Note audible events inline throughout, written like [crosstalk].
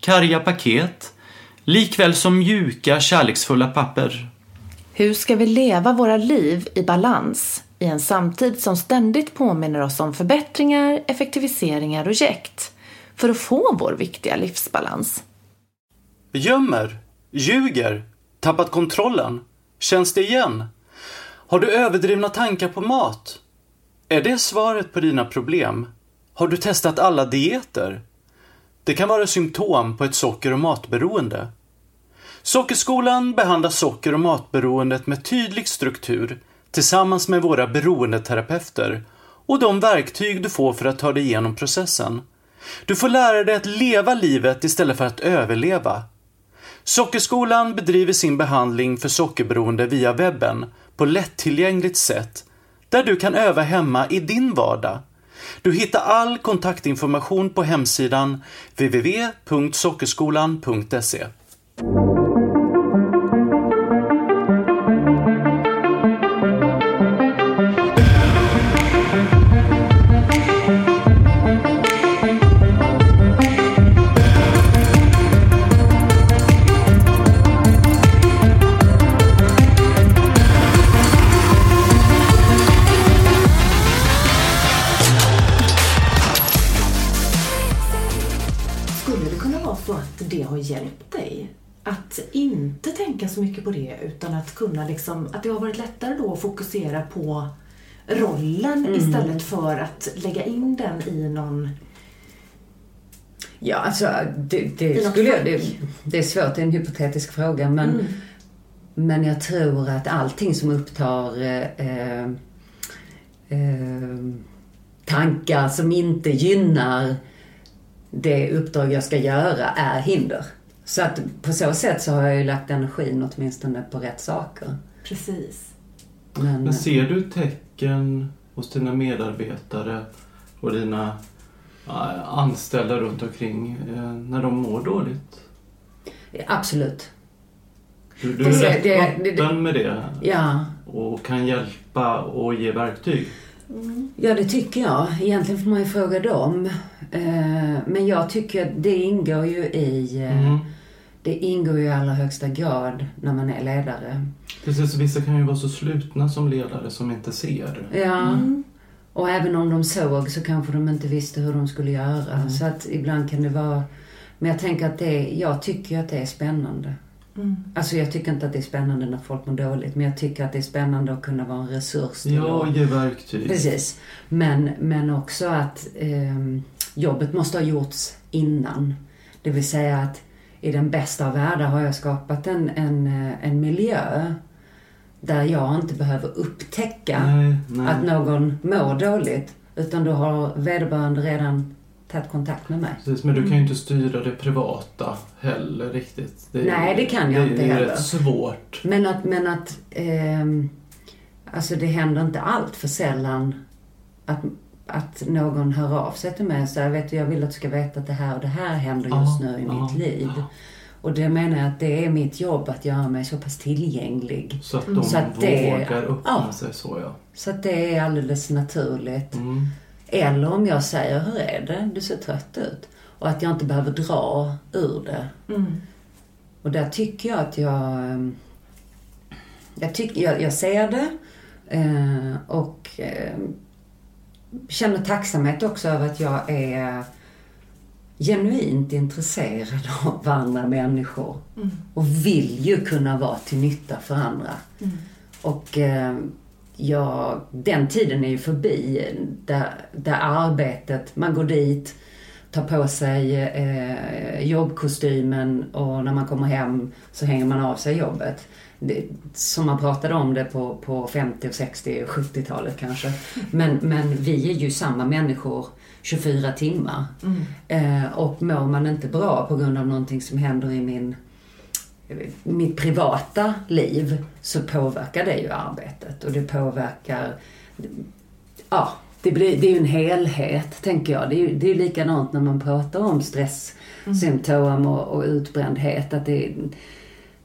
karga paket likväl som mjuka, kärleksfulla papper. Hur ska vi leva våra liv i balans i en samtid som ständigt påminner oss om förbättringar, effektiviseringar och jäkt för att få vår viktiga livsbalans? Gömmer, ljuger, tappat kontrollen. Känns det igen? Har du överdrivna tankar på mat? Är det svaret på dina problem? Har du testat alla dieter? Det kan vara symptom på ett socker och matberoende. Sockerskolan behandlar socker och matberoendet med tydlig struktur tillsammans med våra beroendeterapeuter och de verktyg du får för att ta dig igenom processen. Du får lära dig att leva livet istället för att överleva. Sockerskolan bedriver sin behandling för sockerberoende via webben på lättillgängligt sätt där du kan öva hemma i din vardag. Du hittar all kontaktinformation på hemsidan www.sockerskolan.se. utan att kunna liksom, att det har varit lättare då att fokusera på rollen istället för att lägga in den i någon Ja, alltså det, det skulle jag, det, det är svårt, det är en hypotetisk fråga men, Mm. men jag tror att allting som upptar eh, eh, tankar som inte gynnar det uppdrag jag ska göra är hinder. Så att på så sätt så har jag ju lagt energin åtminstone på rätt saker. Precis. Men, Men ser du tecken hos dina medarbetare och dina anställda runt omkring eh, när de mår dåligt? absolut. Du, du Det- är rätt det- det- öppen med det Ja, och kan hjälpa och ge verktyg. Ja, det tycker jag. Egentligen får man ju fråga dem. Eh, Men jag tycker att det ingår ju i... eh, Mm. Det ingår ju i allra högsta grad när man är ledare. Precis, vissa kan ju vara så slutna som ledare som inte ser. Ja. Och även om de såg så kanske de inte visste hur de skulle göra. Så att ibland kan det vara... Men jag tänker att det jag tycker att det är spännande. Alltså jag tycker inte att det är spännande när folk mår dåligt. Men jag tycker att det är spännande att kunna vara en resurs till Ja, ge verktyg. Precis. Men, men också att ehm, jobbet måste ha gjorts innan. Det vill säga att i den bästa av världar har jag skapat en, en, eh, en miljö där jag inte behöver upptäcka Nej, nej. att någon mår dåligt. Utan då har vederbörande redan tagit kontakt med mig. Precis, men du kan ju inte styra det privata heller riktigt. Det är, Nej, det kan jag det, inte Det är heller. rätt svårt. Men att, men att ehm, alltså det händer inte allt för sällan att, att någon hör av sig till mig och säger, vet du, jag vill att du ska veta att det här och det här händer just nu i mitt liv. Och det menar jag att det är mitt jobb att göra mig så pass tillgänglig. Så att de Så att det- vågar öppna ja. sig så ja. Så att det är alldeles naturligt. Mm. Eller om jag säger, hur är det? Du ser trött ut. Och att jag inte behöver dra ur det. Mm. Och där tycker jag att jag... ehm, Jag, tycker, jag, jag ser det eh, och eh, känner tacksamhet också över att jag är genuint intresserad av andra människor. Och vill ju kunna vara till nytta för andra. Och eh, jag, den tiden är ju förbi där, där arbetet, man går dit, tar på sig eh, jobbkostymen och när man kommer hem så hänger man av sig jobbet. Det, som man pratade om det på, på 50, 60 och 70-talet kanske. Men, men vi är ju samma människor 24 timmar. Mm. Eh, och mår man inte bra på grund av någonting som händer i min, mitt privata liv så påverkar det ju arbetet och det påverkar, ja, det, blir, det är ju en helhet tänker jag. Det är ju det är likadant när man pratar om stresssymptom och, och utbrändhet. Att det,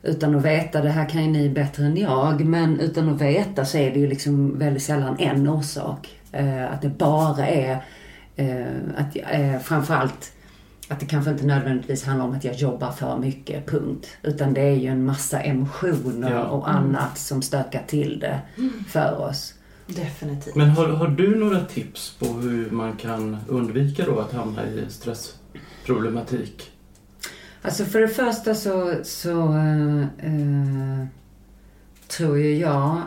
utan att veta, det här kan ju ni bättre än jag, men utan att veta så är det ju liksom väldigt sällan en orsak. Eh, att det bara är Eh, att, eh, framförallt att det kanske inte nödvändigtvis handlar om att jag jobbar för mycket, punkt. Utan det är ju en massa emotioner Ja. och annat som stökar till det för oss. Definitivt. Men har, har du några tips på hur man kan undvika då att hamna i stressproblematik? Alltså för det första så, så eh, eh, tror ju jag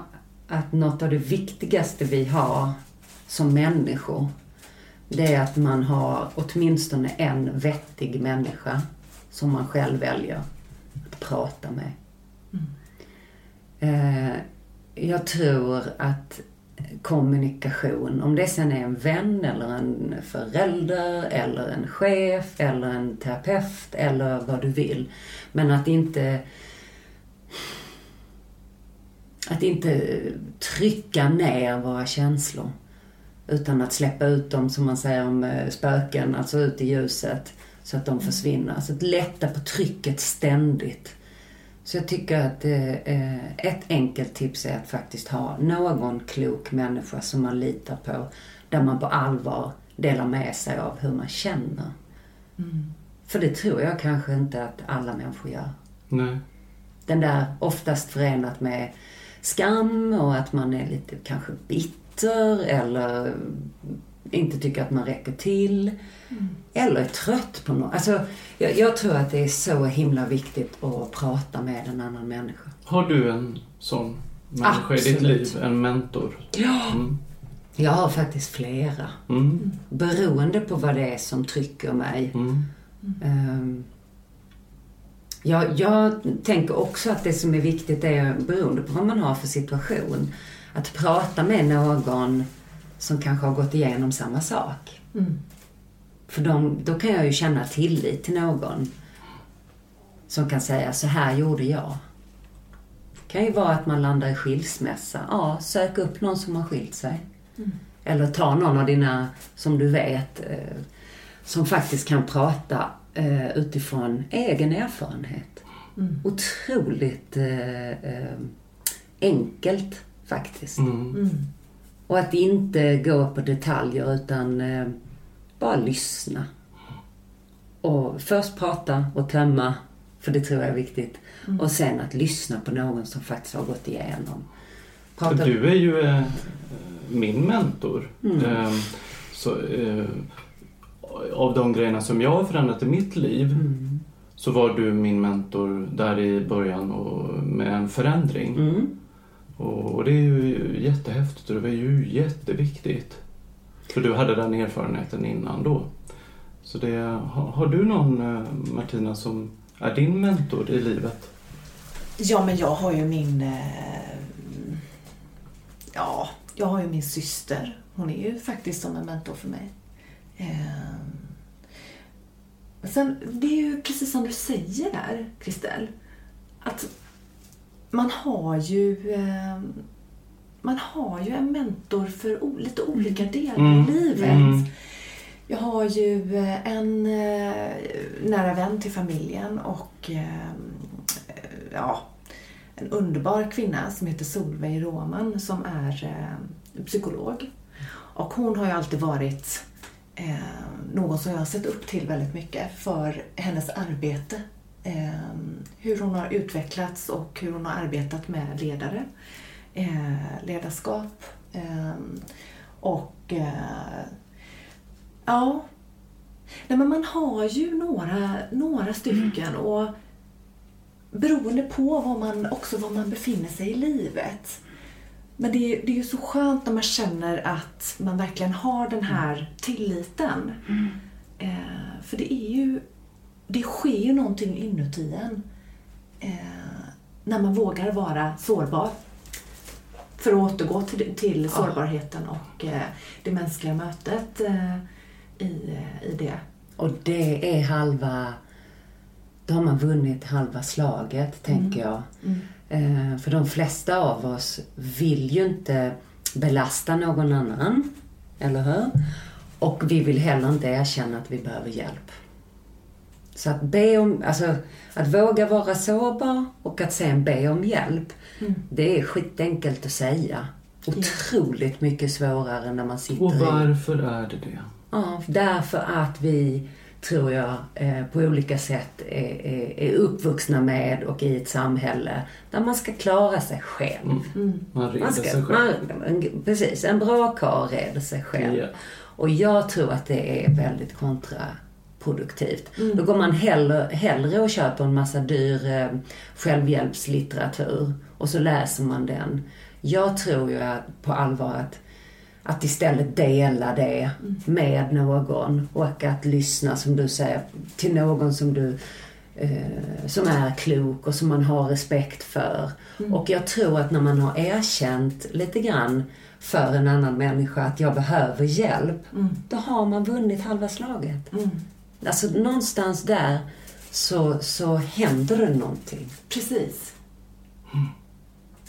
att något av det viktigaste vi har som människor det är att man har åtminstone en vettig människa som man själv väljer att prata med. Eh, jag tror att kommunikation, om det sen är en vän eller en förälder eller en chef eller en terapeut eller vad du vill. Men att inte att inte trycka ner våra känslor. Utan att släppa ut dem, som man säger om eh, spöken, alltså ut i ljuset. Så att de försvinner. Alltså att lätta på trycket ständigt. Så jag tycker att eh, ett enkelt tips är att faktiskt ha någon klok människa som man litar på. Där man på allvar delar med sig av hur man känner. För det tror jag kanske inte att alla människor gör. Nej. Den där oftast förenat med skam och att man är lite kanske bitter eller inte tycker att man räcker till. Eller är trött på något. Alltså, jag, jag tror att det är så himla viktigt att prata med en annan människa. Har du en sån människa i ditt Absolut. liv? En mentor? Ja. Mm. Jag har faktiskt flera. Mm. Beroende på vad det är som trycker mig. Mm. Ehm, jag, jag tänker också att det som är viktigt är, beroende på vad man har för situation, att prata med någon som kanske har gått igenom samma sak. Mm. För de, då kan jag ju känna tillit till någon som kan säga, så här gjorde jag. Det kan ju vara att man landar i skilsmässa. Ja, sök upp någon som har skilt sig. Eller ta någon av dina, som du vet, eh, som faktiskt kan prata eh, utifrån egen erfarenhet. Mm. Otroligt eh, eh, enkelt faktiskt. Mm. Mm. Och att inte gå på detaljer utan eh, bara lyssna. Och först prata och tömma, för det tror jag är viktigt. Och sen att lyssna på någon som faktiskt har gått igenom. För Prata, Du är ju eh, min mentor. Mm. Eh, så, eh, av de grejerna som jag har förändrat i mitt liv Mm. så var du min mentor där i början och med en förändring. Mm. Och, och det är ju jättehäftigt och det var ju jätteviktigt. För du hade den erfarenheten innan då. Så det, har, har du någon eh, Martina som är din mentor i livet? Ja, men jag har ju min... Eh, ja, jag har ju min syster. Hon är ju faktiskt som en mentor för mig. Eh, sen, det är ju precis som du säger där, Kristel. Att man har ju... Eh, man har ju en mentor för lite olika delar Mm. i livet. Mm. Jag har ju eh, en eh, nära vän till familjen och ja, en underbar kvinna som heter Solveig Roman som är psykolog. Och hon har ju alltid varit någon som jag har sett upp till väldigt mycket för hennes arbete. Eh, hur hon har utvecklats och hur hon har arbetat med ledare, eh, ledarskap eh, och eh, Ja. Nej, men man har ju några, några stycken och beroende på var man, också var man befinner sig i livet. Men det är, det är ju så skönt när man känner att man verkligen har den här tilliten. Eh, för det är ju, det sker ju någonting inuti en eh, när man vågar vara sårbar. För att återgå till, till sårbarheten och eh, det mänskliga mötet eh, i, i det. Och det är halva... Då har man vunnit halva slaget, tänker jag. Eh, för de flesta av oss vill ju inte belasta någon annan, eller hur? Och vi vill heller inte erkänna att vi behöver hjälp. Så att be om, alltså att våga vara sårbar och att sen be om hjälp, det är skitenkelt att säga. Otroligt mycket svårare när man sitter Och i... varför är det det? Ja, därför att vi, tror jag, eh, på olika sätt är, är, är uppvuxna med och i ett samhälle där man ska klara sig själv. Man reder Man ska, sig själv. man, en- precis, en bra karl reder sig själv. Ja. Och jag tror att det är väldigt kontraproduktivt. Då går man hellre, hellre och köper en massa dyr eh, självhjälpslitteratur och så läser man den. Jag tror ju att, på allvar att, att istället dela det med någon och att lyssna, som du säger, till någon som du eh, som är klok och som man har respekt för. Och jag tror att när man har erkänt lite grann för en annan människa att jag behöver hjälp, då har man vunnit halva slaget. Alltså någonstans där så, så händer det någonting. Precis.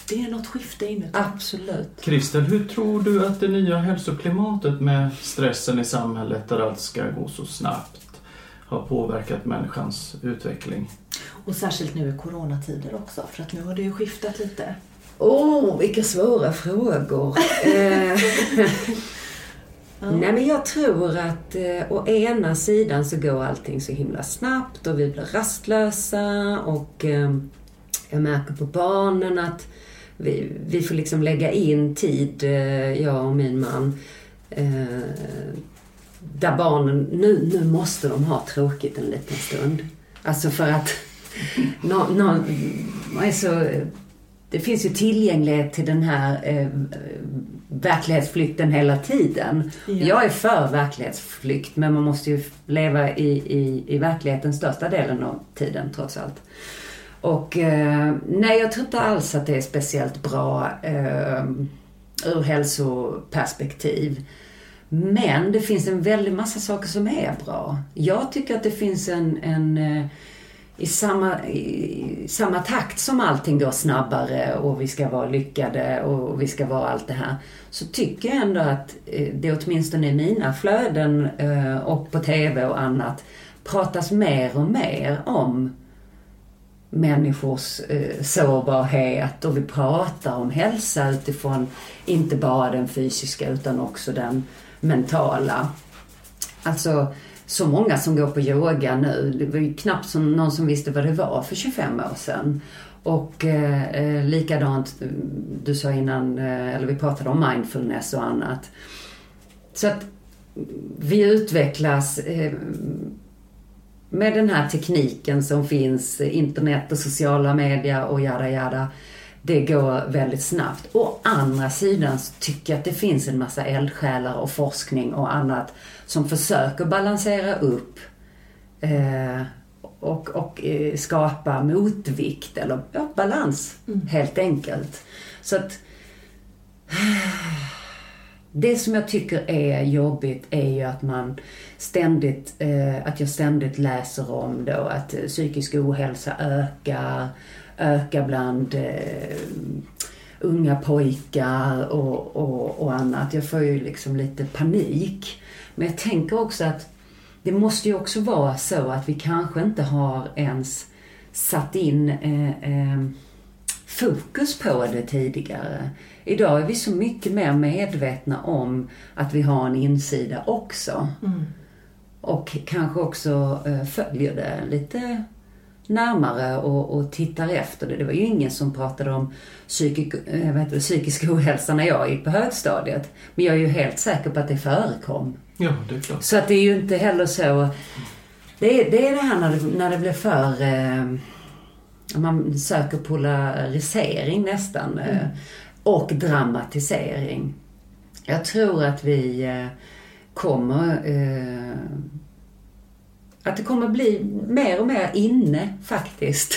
Det är något skifte inuti. Absolut. Kristel, hur tror du att det nya hälsoklimatet med stressen i samhället där allt ska gå så snabbt har påverkat människans utveckling? Och särskilt nu i coronatider också, för att nu har det ju skiftat lite. Åh, oh, vilka svåra frågor. [laughs] eh, Nej men jag tror att eh, å ena sidan så går allting så himla snabbt och vi blir rastlösa och eh, jag märker på barnen att vi, vi får liksom lägga in tid, eh, jag och min man, eh, där barnen, nu, nu måste de ha tråkigt en liten stund. Alltså för att no, no, alltså, det finns ju tillgänglighet till den här eh, verklighetsflykten hela tiden. Ja. Jag är för verklighetsflykt men man måste ju leva i, i, i verkligheten största delen av tiden trots allt. Och eh, nej, jag tror inte alls att det är speciellt bra eh, ur hälsoperspektiv. Men det finns en väldig massa saker som är bra. Jag tycker att det finns en, en eh, i samma, i samma takt som allting går snabbare och vi ska vara lyckade och vi ska vara allt det här. Så tycker jag ändå att eh, det åtminstone i mina flöden eh, och på TV och annat pratas mer och mer om människors eh, sårbarhet och vi pratar om hälsa utifrån inte bara den fysiska utan också den mentala. Alltså så många som går på yoga nu. Det var ju knappt som någon som visste vad det var för 25 år sedan. Och eh, eh likadant, eh, du sa innan, eh, eller vi pratade om mindfulness och annat. Så att vi utvecklas eh, med den här tekniken som finns, eh, internet och sociala medier och jada jada. Det går väldigt snabbt. Å andra sidan så tycker jag att det finns en massa eldsjälar och forskning och annat som försöker balansera upp eh, och, och eh, skapa motvikt eller ja, balans helt enkelt. Så att [sighs] det som jag tycker är jobbigt är ju att man ständigt, eh, att jag ständigt läser om då att eh, psykisk ohälsa ökar, ökar bland eh, unga pojkar och, och, och annat. Jag får ju liksom lite panik. Men jag tänker också att det måste ju också vara så att vi kanske inte har ens satt in eh, eh, fokus på det tidigare. Idag är vi så mycket mer medvetna om att vi har en insida också. Mm. Och kanske också eh, följer det lite närmare och, och tittar efter det. Det var ju ingen som pratade om psykisk, eh, det, psykisk ohälsa när jag gick på högstadiet. Men jag är ju helt säker på att det förekom. Ja, det är klart. Så att det är ju inte heller så... Det är det, är det här när det, när det blir för... Eh, man söker polarisering nästan. Eh, och dramatisering. Jag tror att vi eh, kommer... Eh, att det kommer bli mer och mer inne faktiskt.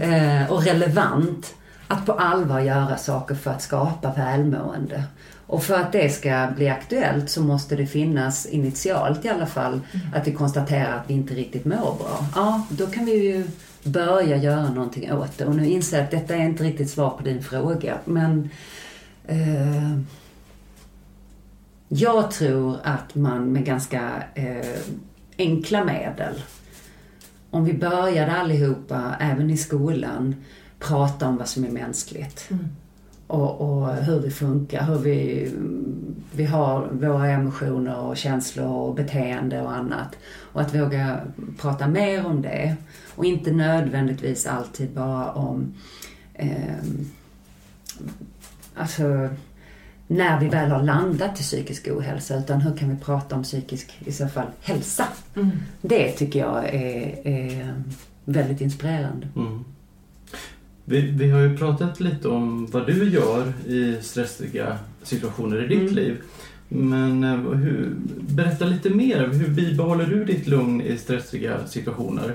Eh, och relevant att på allvar göra saker för att skapa välmående. Och för att det ska bli aktuellt så måste det finnas initialt i alla fall att vi konstaterar att vi inte riktigt mår bra. Ja, då kan vi ju börja göra någonting åt det. Och nu inser jag att detta är inte riktigt svar på din fråga. Men eh, jag tror att man med ganska eh, enkla medel, om vi började allihopa, även i skolan, prata om vad som är mänskligt. Och, och hur vi funkar, hur vi, vi har våra emotioner och känslor och beteende och annat. Och att våga prata mer om det. Och inte nödvändigtvis alltid bara om eh, alltså när vi väl har landat i psykisk ohälsa utan hur kan vi prata om psykisk, i så fall, hälsa. Det tycker jag är, är väldigt inspirerande. Mm. Vi, vi har ju pratat lite om vad du gör i stressiga situationer i ditt Mm. liv. Men eh, hur, berätta lite mer. Hur bibehåller du ditt lugn i stressiga situationer?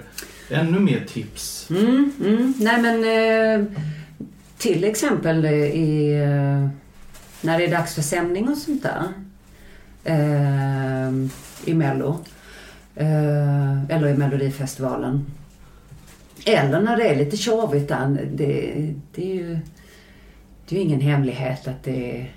Ännu mer tips. Mm, mm. Nej men eh, till exempel i, eh, när det är dags för sändning och sånt där. Eh, I Mello. Eh, eller i Melodifestivalen. Eller när det är lite tjorvigt där. Det, det, är ju, det är ju ingen hemlighet att det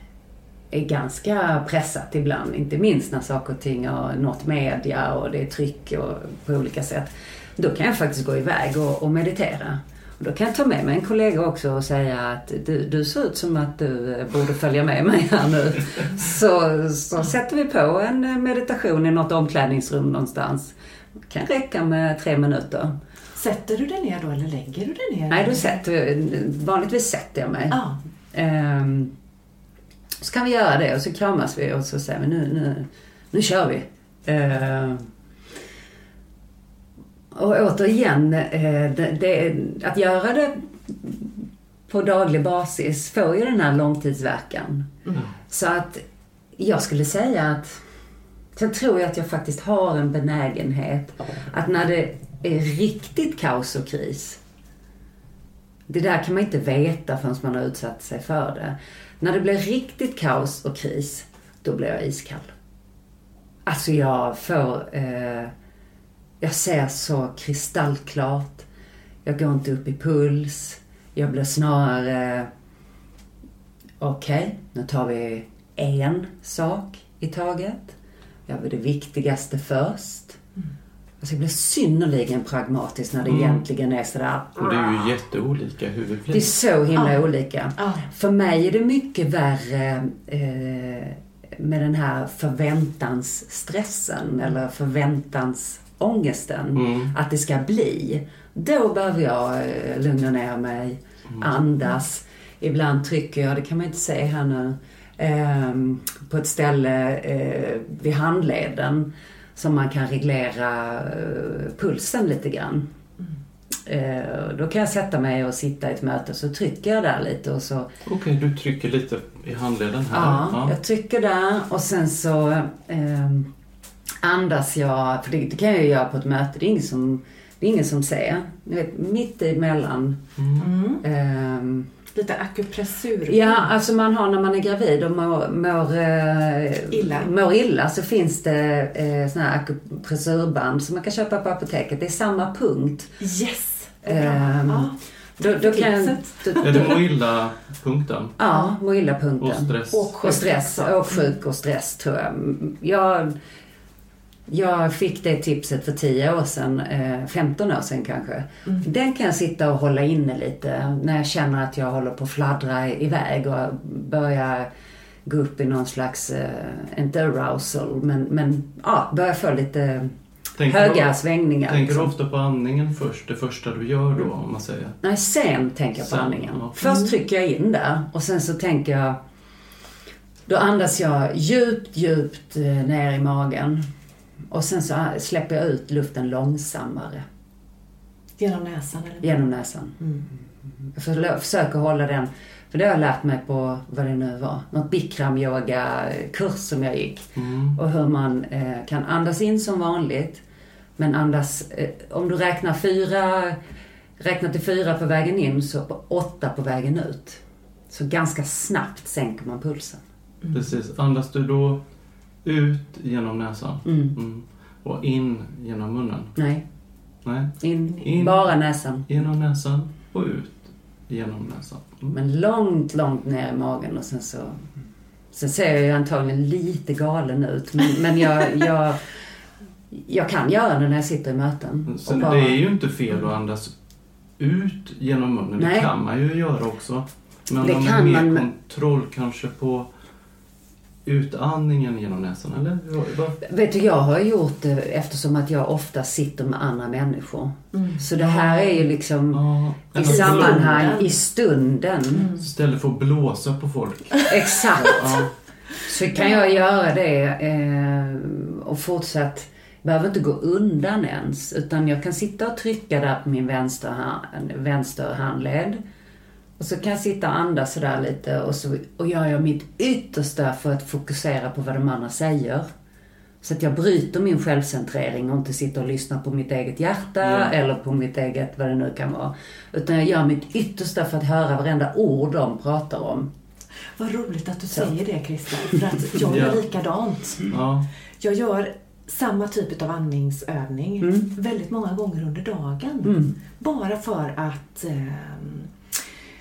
är ganska pressat ibland. Inte minst när saker och ting har nått media och det är tryck och, på olika sätt. Då kan jag faktiskt gå iväg och, och meditera. Och då kan jag ta med mig en kollega också och säga att du, du ser ut som att du eh, borde följa med mig här nu. [laughs] Så, så sätter vi på en eh, meditation i något omklädningsrum någonstans. Det kan räcka med tre minuter. Sätter du dig ner då eller lägger du dig ner? Nej, då sätter, vanligtvis sätter jag mig. Ja. Ehm, så kan vi göra det och så kramas vi och så säger vi nu, nu, nu kör vi. Ehm, och återigen, eh, det, det, att göra det på daglig basis får ju den här långtidsverkan. Så att jag skulle säga att Sen tror jag att jag faktiskt har en benägenhet att när det är riktigt kaos och kris det där kan man inte veta förrän man har utsatt sig för det. När det blir riktigt kaos och kris, då blir jag iskall. Alltså jag får... Eh, jag ser så kristallklart. Jag går inte upp i puls. Jag blir snarare... Okej, okay, nu tar vi en sak i taget. Gör vi det viktigaste först. Alltså jag blir synnerligen pragmatisk när det Mm. egentligen är sådär... Och det är ju jätteolika hur vi Det är så himla Ja. olika. Ja. För mig är det mycket värre eh, med den här förväntansstressen eller förväntansångesten. Mm. Att det ska bli. Då behöver jag eh, lugna ner mig, andas. Ibland trycker jag, det kan man inte se här nu, ehm, på ett ställe eh, vid handleden som man kan reglera eh, pulsen lite grann. Eh, då kan jag sätta mig och sitta i ett möte så trycker jag där lite och så Okej, du trycker lite i handleden här. Ja, jag trycker där och sen så ehm, andas jag, för det, det kan jag ju göra på ett möte, det är ingen som, det är ingen som ser. Ni vet, mitt emellan. Mm. ehm, Lite akupressur. ja, alltså man har när man är gravid och mår, mår, eh, Illa. mår illa så finns det eh, såna här akupressurband som man kan köpa på apoteket. Det är samma punkt. Yes! Ehm, ja. Då, då kan jag, Tipset. då, Är det må illa-punkten? Ja, må illa-punkten. Och stress? Och Och stress, och sjuk och stress tror jag. jag. Jag fick det tipset för 10 år sedan, eh, 15 år sedan kanske. Den kan jag sitta och hålla inne lite när jag känner att jag håller på att fladdra iväg och börja gå upp i någon slags, eh, inte arousal, men, men ja, börja få lite Tänker höga du, svängningar. tänker du liksom. ofta på andningen först? Det första du gör då, om man säger? Nej, sen tänker jag på Sen, andningen. ja. Först trycker jag in där och sen så tänker jag... Då andas jag djupt, djupt eh, ner i magen. Och sen så släpper jag ut luften långsammare Genom näsan eller? genom näsan. Mm. Jag försöker hålla den, för det har jag lärt mig på, vad det nu var, något bikram yoga kurs som jag gick. Mm. Och hur man eh, kan andas in som vanligt. Men andas, eh, om du räknar fyra, räknar till fyra på vägen in så åtta på vägen ut. Så ganska snabbt sänker man pulsen. Precis. Andas du då ut genom näsan? Mm. Mm. Och in genom munnen? Nej, Nej. in, In. bara näsan. Genom näsan och ut genom näsan. Mm. Men långt, långt ner i magen och sen så... Sen ser jag ju antagligen lite galen ut men, men jag, jag, jag kan göra det när jag sitter i möten. Sen, bara- Det är ju inte fel att andas ut genom munnen. Nej. Det kan man ju göra också. Men Det om kan mer man- kontroll kanske på utandningen genom näsan, eller? Vet du, jag har gjort det eftersom att jag ofta sitter med andra människor. Mm. Så det här är ju liksom Ja, i sammanhang, i stunden. Istället för att blåsa på folk. Exakt. Ja, Så kan jag göra det eh, och fortsatt, behöver inte gå undan ens. Utan jag kan sitta och trycka där på min vänster, hand, vänster handled. Och så kan jag sitta och andas sådär lite och så och gör jag mitt yttersta för att fokusera på vad de andra säger. Så att jag bryter min självcentrering och inte sitter och lyssnar på mitt eget hjärta Ja. eller på mitt eget, vad det nu kan vara. Utan jag gör mitt yttersta för att höra varenda ord de pratar om. Vad roligt att du säger det Christer, för att [laughs] jag gör Ja. likadant. ja. Jag gör samma typ av andningsövning Mm. väldigt många gånger under dagen. Bara för att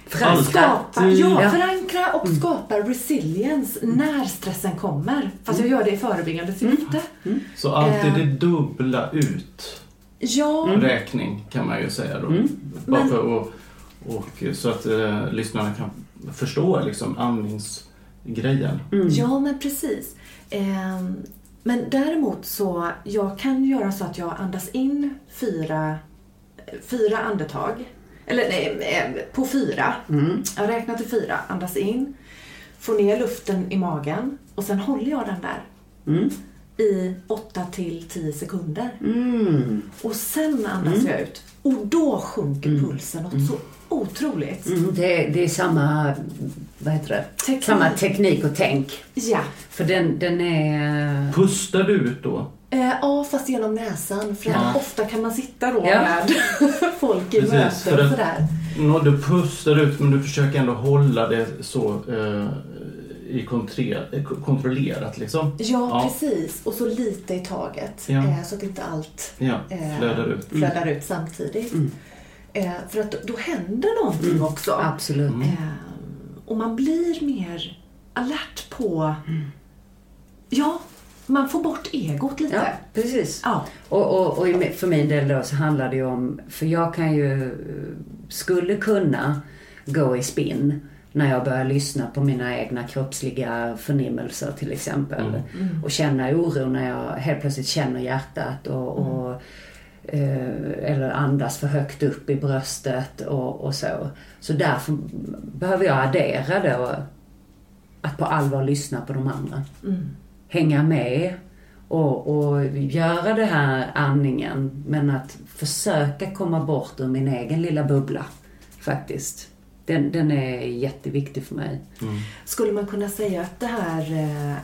skapa, Alltid. ja, förankra och skapa resilience när stressen kommer. Fast jag gör det i förebyggande syfte. Så alltid Eh. det dubbla ut Ja, räkning kan man ju säga då. Bara Men- för att, och, så att eh, lyssnarna kan förstå liksom andningsgrejen. ja men precis. Ehm, men däremot så, jag kan göra så att jag andas in fyra, fyra andetag. Eller nej, eh, på fyra. Jag räknar till fyra, andas in, får ner luften i magen och sen håller jag den där Mm. i 8 till 10 sekunder. Mm. Och sen andas jag ut. Och då sjunker pulsen något så otroligt. Mm, det, det är samma, vad heter det? Teknik. Samma teknik och tänk. Ja. För den, den är... Pustar du ut då? Eh, ja, fast genom näsan. För Ja. ofta kan man sitta då Ja. med [laughs] folk i Precis, möten och sådär. Nå, du pustar ut men du försöker ändå hålla det så eh, i kontre, eh, kontrollerat liksom. Ja, Ja. precis. Och så lite i taget. Ja. Eh, så att inte allt Ja, eh, flödar ut. flödar ut samtidigt. Eh, för att då, då händer någonting också. Absolut. Mm. Och man blir mer alert på... Ja, man får bort egot lite. Ja, precis. Ja. Och, och, och för min del då så handlar det ju om, för jag kan ju, skulle kunna gå i spinn när jag börjar lyssna på mina egna kroppsliga förnimmelser till exempel. Och känna oro när jag helt plötsligt känner hjärtat och, och eh, eller andas för högt upp i bröstet och, och så. Så därför behöver jag addera då att på allvar lyssna på de andra. Hänga med och, och göra det här andningen men att försöka komma bort ur min egen lilla bubbla faktiskt. Den, den är jätteviktig för mig. Skulle man kunna säga att det här eh,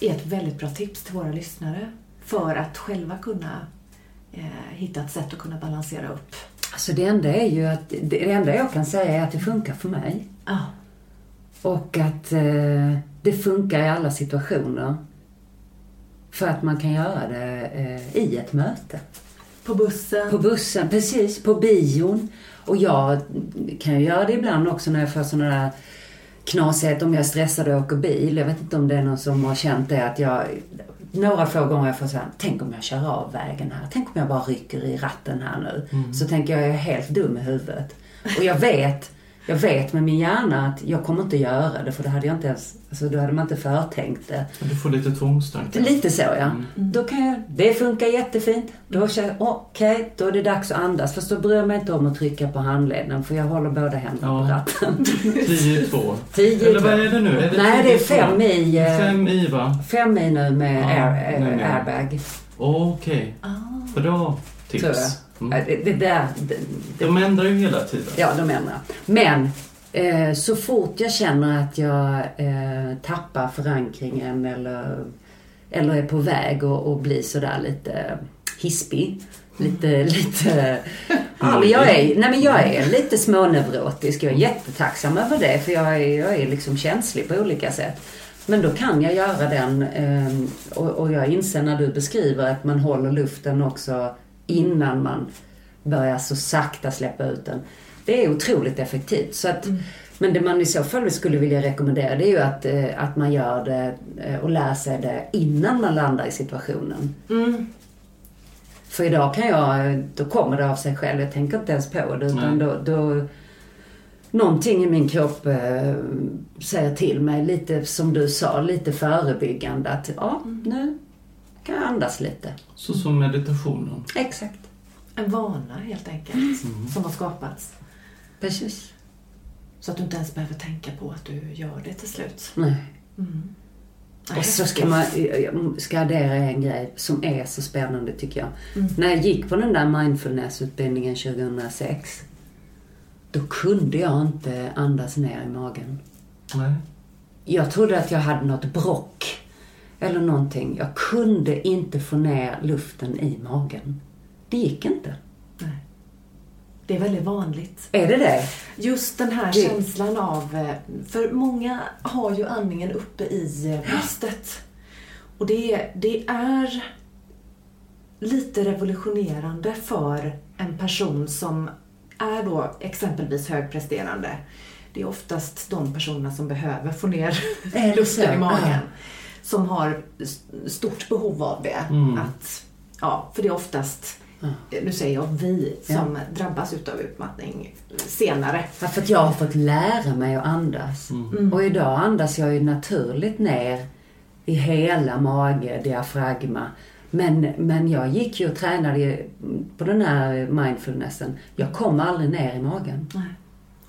är ett väldigt bra tips till våra lyssnare för att själva kunna eh, hitta ett sätt att kunna balansera upp? Alltså det enda är ju att, det enda jag kan säga är att det funkar för mig. Ja. Och att eh, det funkar i alla situationer. För att man kan göra det eh, i ett möte. På bussen? På bussen, precis. På bion. Och jag kan ju göra det ibland också när jag får sådana där knasigheter om jag är stressad och åker bil. Jag vet inte om det är någon som har känt det att jag några få gånger jag får säga, tänk om jag kör av vägen här. Tänk om jag bara rycker i ratten här nu. Så tänker jag, jag är helt dum i huvudet. Och jag vet, jag vet med min hjärna att jag kommer inte göra det för då hade jag inte ens, alltså då hade man inte förtänkt det. Du får lite tvångstankar. Lite så ja. Då kan jag, det funkar jättefint. Då känner jag, okej, då är det dags att andas. Fast då bryr jag mig inte om att trycka på handleden för jag håller båda händerna på Ja. ratten. [laughs] 10 i 2. Tio i Eller två. vad är det nu? Är det Nej, det är 10 i två? fem i, eh, Fem i va? Fem i nu med Ja, air, nej, nej. eh, airbag. Okej. Ah. Bra Tror jag. tips. Mm. Eh, Det, det där, det, De ändrar ju hela tiden. ja de ändrar. Men eh, så fort jag känner att jag eh, tappar förankringen eller, eller är på väg att och bli sådär lite hispig. Lite, [laughs] lite... Ja, men jag är, nej men jag är lite småneurotisk. Jag är jättetacksam över det för jag är, jag är liksom känslig på olika sätt. Men då kan jag göra den eh, och jag inser när du beskriver att man håller luften också innan man börjar så sakta släppa ut den. Det är otroligt effektivt. Så att, mm. Men det man i så fall skulle vilja rekommendera det är ju att, eh, att man gör det eh, och lär sig det innan man landar i situationen. Mm. För idag kan jag, då kommer det av sig själv. Jag tänker inte ens på det. Utan då, då, någonting i min kropp eh, säger till mig, lite som du sa, lite förebyggande. Att ja, nu kan jag andas lite. Så som meditationen? Exakt. En vana helt enkelt, mm. som har skapats. Precis. Så att du inte ens behöver tänka på att du gör det till slut. Nej. Mm. Och så ska man ska addera en grej som är så spännande tycker jag. Mm. När jag gick på den där mindfulness-utbildningen 2006. Då kunde jag inte andas ner i magen. Nej. Jag trodde att jag hade något brock. Eller någonting. Jag kunde inte få ner luften i magen. Det gick inte. Nej. Det är väldigt vanligt. Är det det? Just den här det... känslan av... Eh, för många har ju andningen uppe i eh, bröstet. Och det, det är lite revolutionerande för en person som är då exempelvis högpresterande. Det är oftast de personerna som behöver få ner luften i magen. Ja. Som har stort behov av det. Mm. Att, ja, för det är oftast. Nu säger jag vi som ja. drabbas utav utmattning senare. Ja, för att jag har fått lära mig att andas. Mm. mm. Och idag andas jag ju naturligt ner i hela mage, diafragma. Men, men jag gick ju och tränade på den här mindfulnessen. Jag kom aldrig ner i magen. Nej.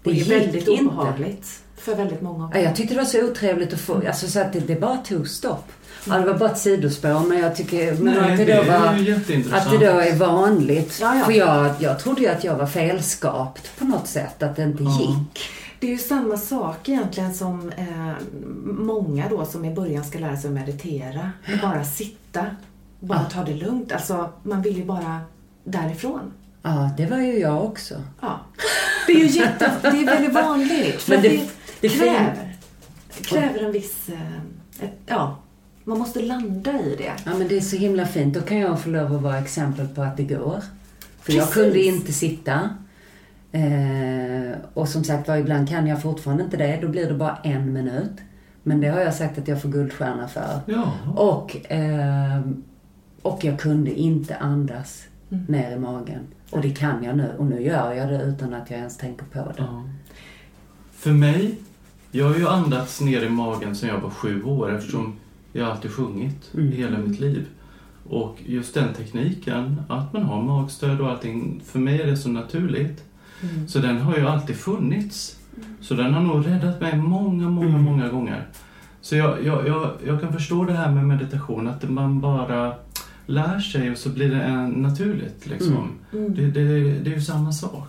Det, det är väldigt obehagligt för väldigt många. Jag tyckte det var så otrevligt att få, alltså så att det, det bara tog stopp. Ja, det var bara ett sidospår men jag tycker men Nej, att, det, det då var, att det då är vanligt. Ja, ja. För jag, jag trodde ju att jag var felskapt på något sätt, att det inte ja. gick. Det är ju samma sak egentligen som eh, många då som i början ska lära sig att meditera. Och bara sitta, bara ta det lugnt. Alltså man vill ju bara därifrån. Ja, det var ju jag också. Ja. Det är ju jätte, det är väldigt vanligt. För Men det, det, det kräver, kräver en viss, eh, ett, ja, man måste landa i det. Ja, men det är så himla fint. Då kan jag få lov att vara exempel på att det går. För Precis. jag kunde inte sitta. Eh, och som sagt var, ibland kan jag fortfarande inte det. Då blir det bara en minut. Men det har jag sagt att jag får guldstjärna för. Ja. Och, eh, och jag kunde inte andas mm. ner i magen. Och det kan jag nu. Och nu gör jag det utan att jag ens tänker på det. Ja. För mig, jag har ju andats ner i magen sedan jag var sju år eftersom jag alltid sjungit mm. hela mitt liv. Och just den tekniken, att man har magstöd och allting, för mig är det så naturligt. Mm. Så den har ju alltid funnits. Mm. Så den har nog räddat mig många, många, mm. många gånger. Så jag, jag, jag, jag kan förstå det här med meditation, att man bara lär sig och så blir det naturligt. Liksom. Mm. Mm. Det, det, det, är ju samma sak.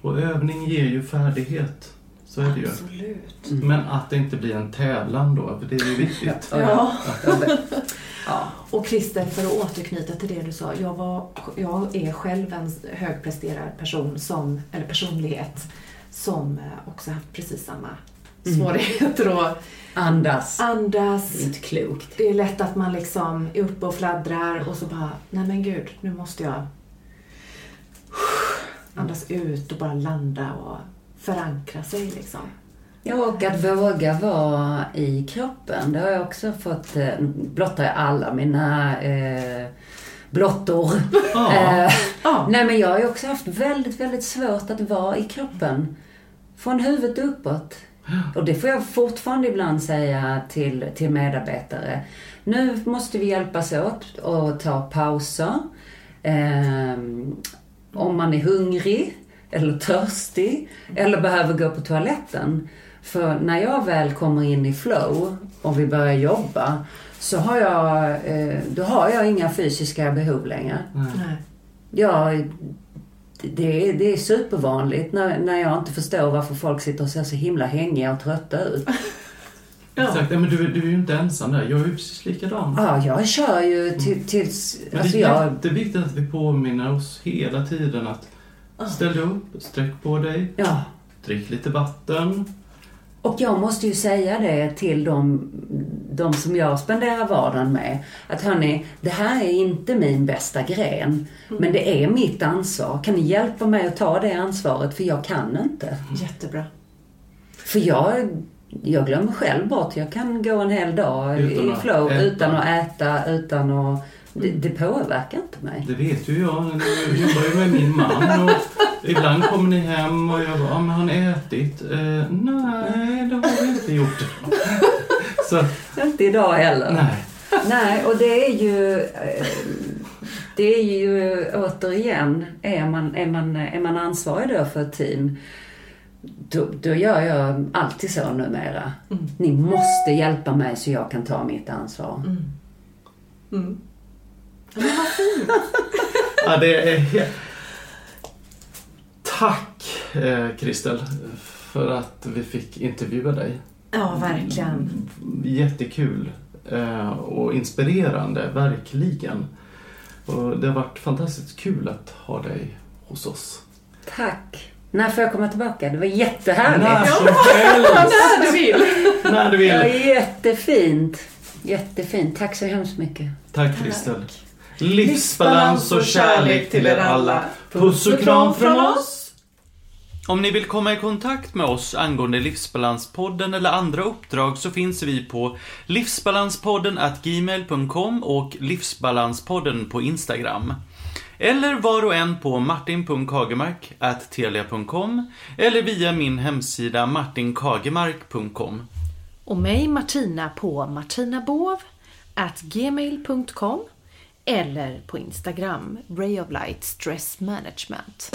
Och övning ger ju färdighet. Så är det ju. Absolut. Mm. Men att det inte blir en tävlan då, för det är ju [laughs] viktigt. ja. [laughs] ja. Och Christer, för att återknyta till det du sa. Jag, var, jag är själv en högpresterad person, som, eller personlighet, som eh, också haft precis samma mm. svårigheter att andas. andas. Det är inte klokt. Det är lätt att man liksom är uppe och fladdrar och så bara, nej men gud, nu måste jag andas ut och bara landa och förankra sig liksom. Ja, och att våga vara i kroppen. Det har jag också fått, eh, blottar jag alla mina eh, blottor. Ah. [laughs] Eh, ah. Nej men jag har ju också haft väldigt, väldigt svårt att vara i kroppen. Från huvudet uppåt. Och det får jag fortfarande ibland säga till, till medarbetare. Nu måste vi hjälpas åt och ta pauser. Eh, om man är hungrig eller törstig eller behöver gå på toaletten. För när jag väl kommer in i flow och vi börjar jobba så har jag, eh, då har jag inga fysiska behov längre. Nej. Jag, det, det är supervanligt när, när jag inte förstår varför folk sitter och ser så himla hängiga och trötta ut. [laughs] Ja. Exakt, ja, men du, du är ju inte ensam där. Jag är ju precis likadan. Ja, jag kör ju till, tills... Men Alltså det är jag, jätteviktigt att vi påminner oss hela tiden att ställ dig upp, sträck på dig, ja. drick lite vatten. Och jag måste ju säga det till de, de som jag spenderar vardagen med. Att hörni, det här är inte min bästa gren. Men det är mitt ansvar. Kan ni hjälpa mig att ta det ansvaret? För jag kan inte. Jättebra. För jag, jag glömmer själv bort. Jag kan gå en hel dag Utan i flow äta. utan att äta, utan att... Det, det påverkar inte mig. Det vet ju jag. Jag jobbar ju med min man. Och ibland kommer ni hem och jag bara, men har ni ätit? Eh, nej, det har vi inte gjort. [laughs] Så, Inte idag heller. nej. Nej, och det är ju... eh, Det är ju återigen, är man, är man, är man ansvarig då för ett team, då, då gör jag alltid så numera. Ni måste hjälpa mig så jag kan ta mitt ansvar. Mm. Ja, men vad fint. [laughs] Ja, det är Tack eh, Kristel för att vi fick intervjua dig. Ja, verkligen. Jättekul eh, och inspirerande, verkligen. Och det har varit fantastiskt kul att ha dig hos oss. Tack! När får jag komma tillbaka? Det var jättehärligt. När som [laughs] helst! När du vill. När du Det var vill. jättefint. Jättefint. Tack så hemskt mycket. Tack Kristel. Livsbalans och kärlek till er alla. Puss och kram från oss! Om ni vill komma i kontakt med oss angående Livsbalanspodden eller andra uppdrag så finns vi på livsbalanspodden gmail.com och livsbalanspodden på Instagram. Eller var och en på martin.kagemark@telia.com eller via min hemsida martinkagemark.com. Och mig Martina på martinabov at gmail.com eller på Instagram, Ray of Light Stress Management.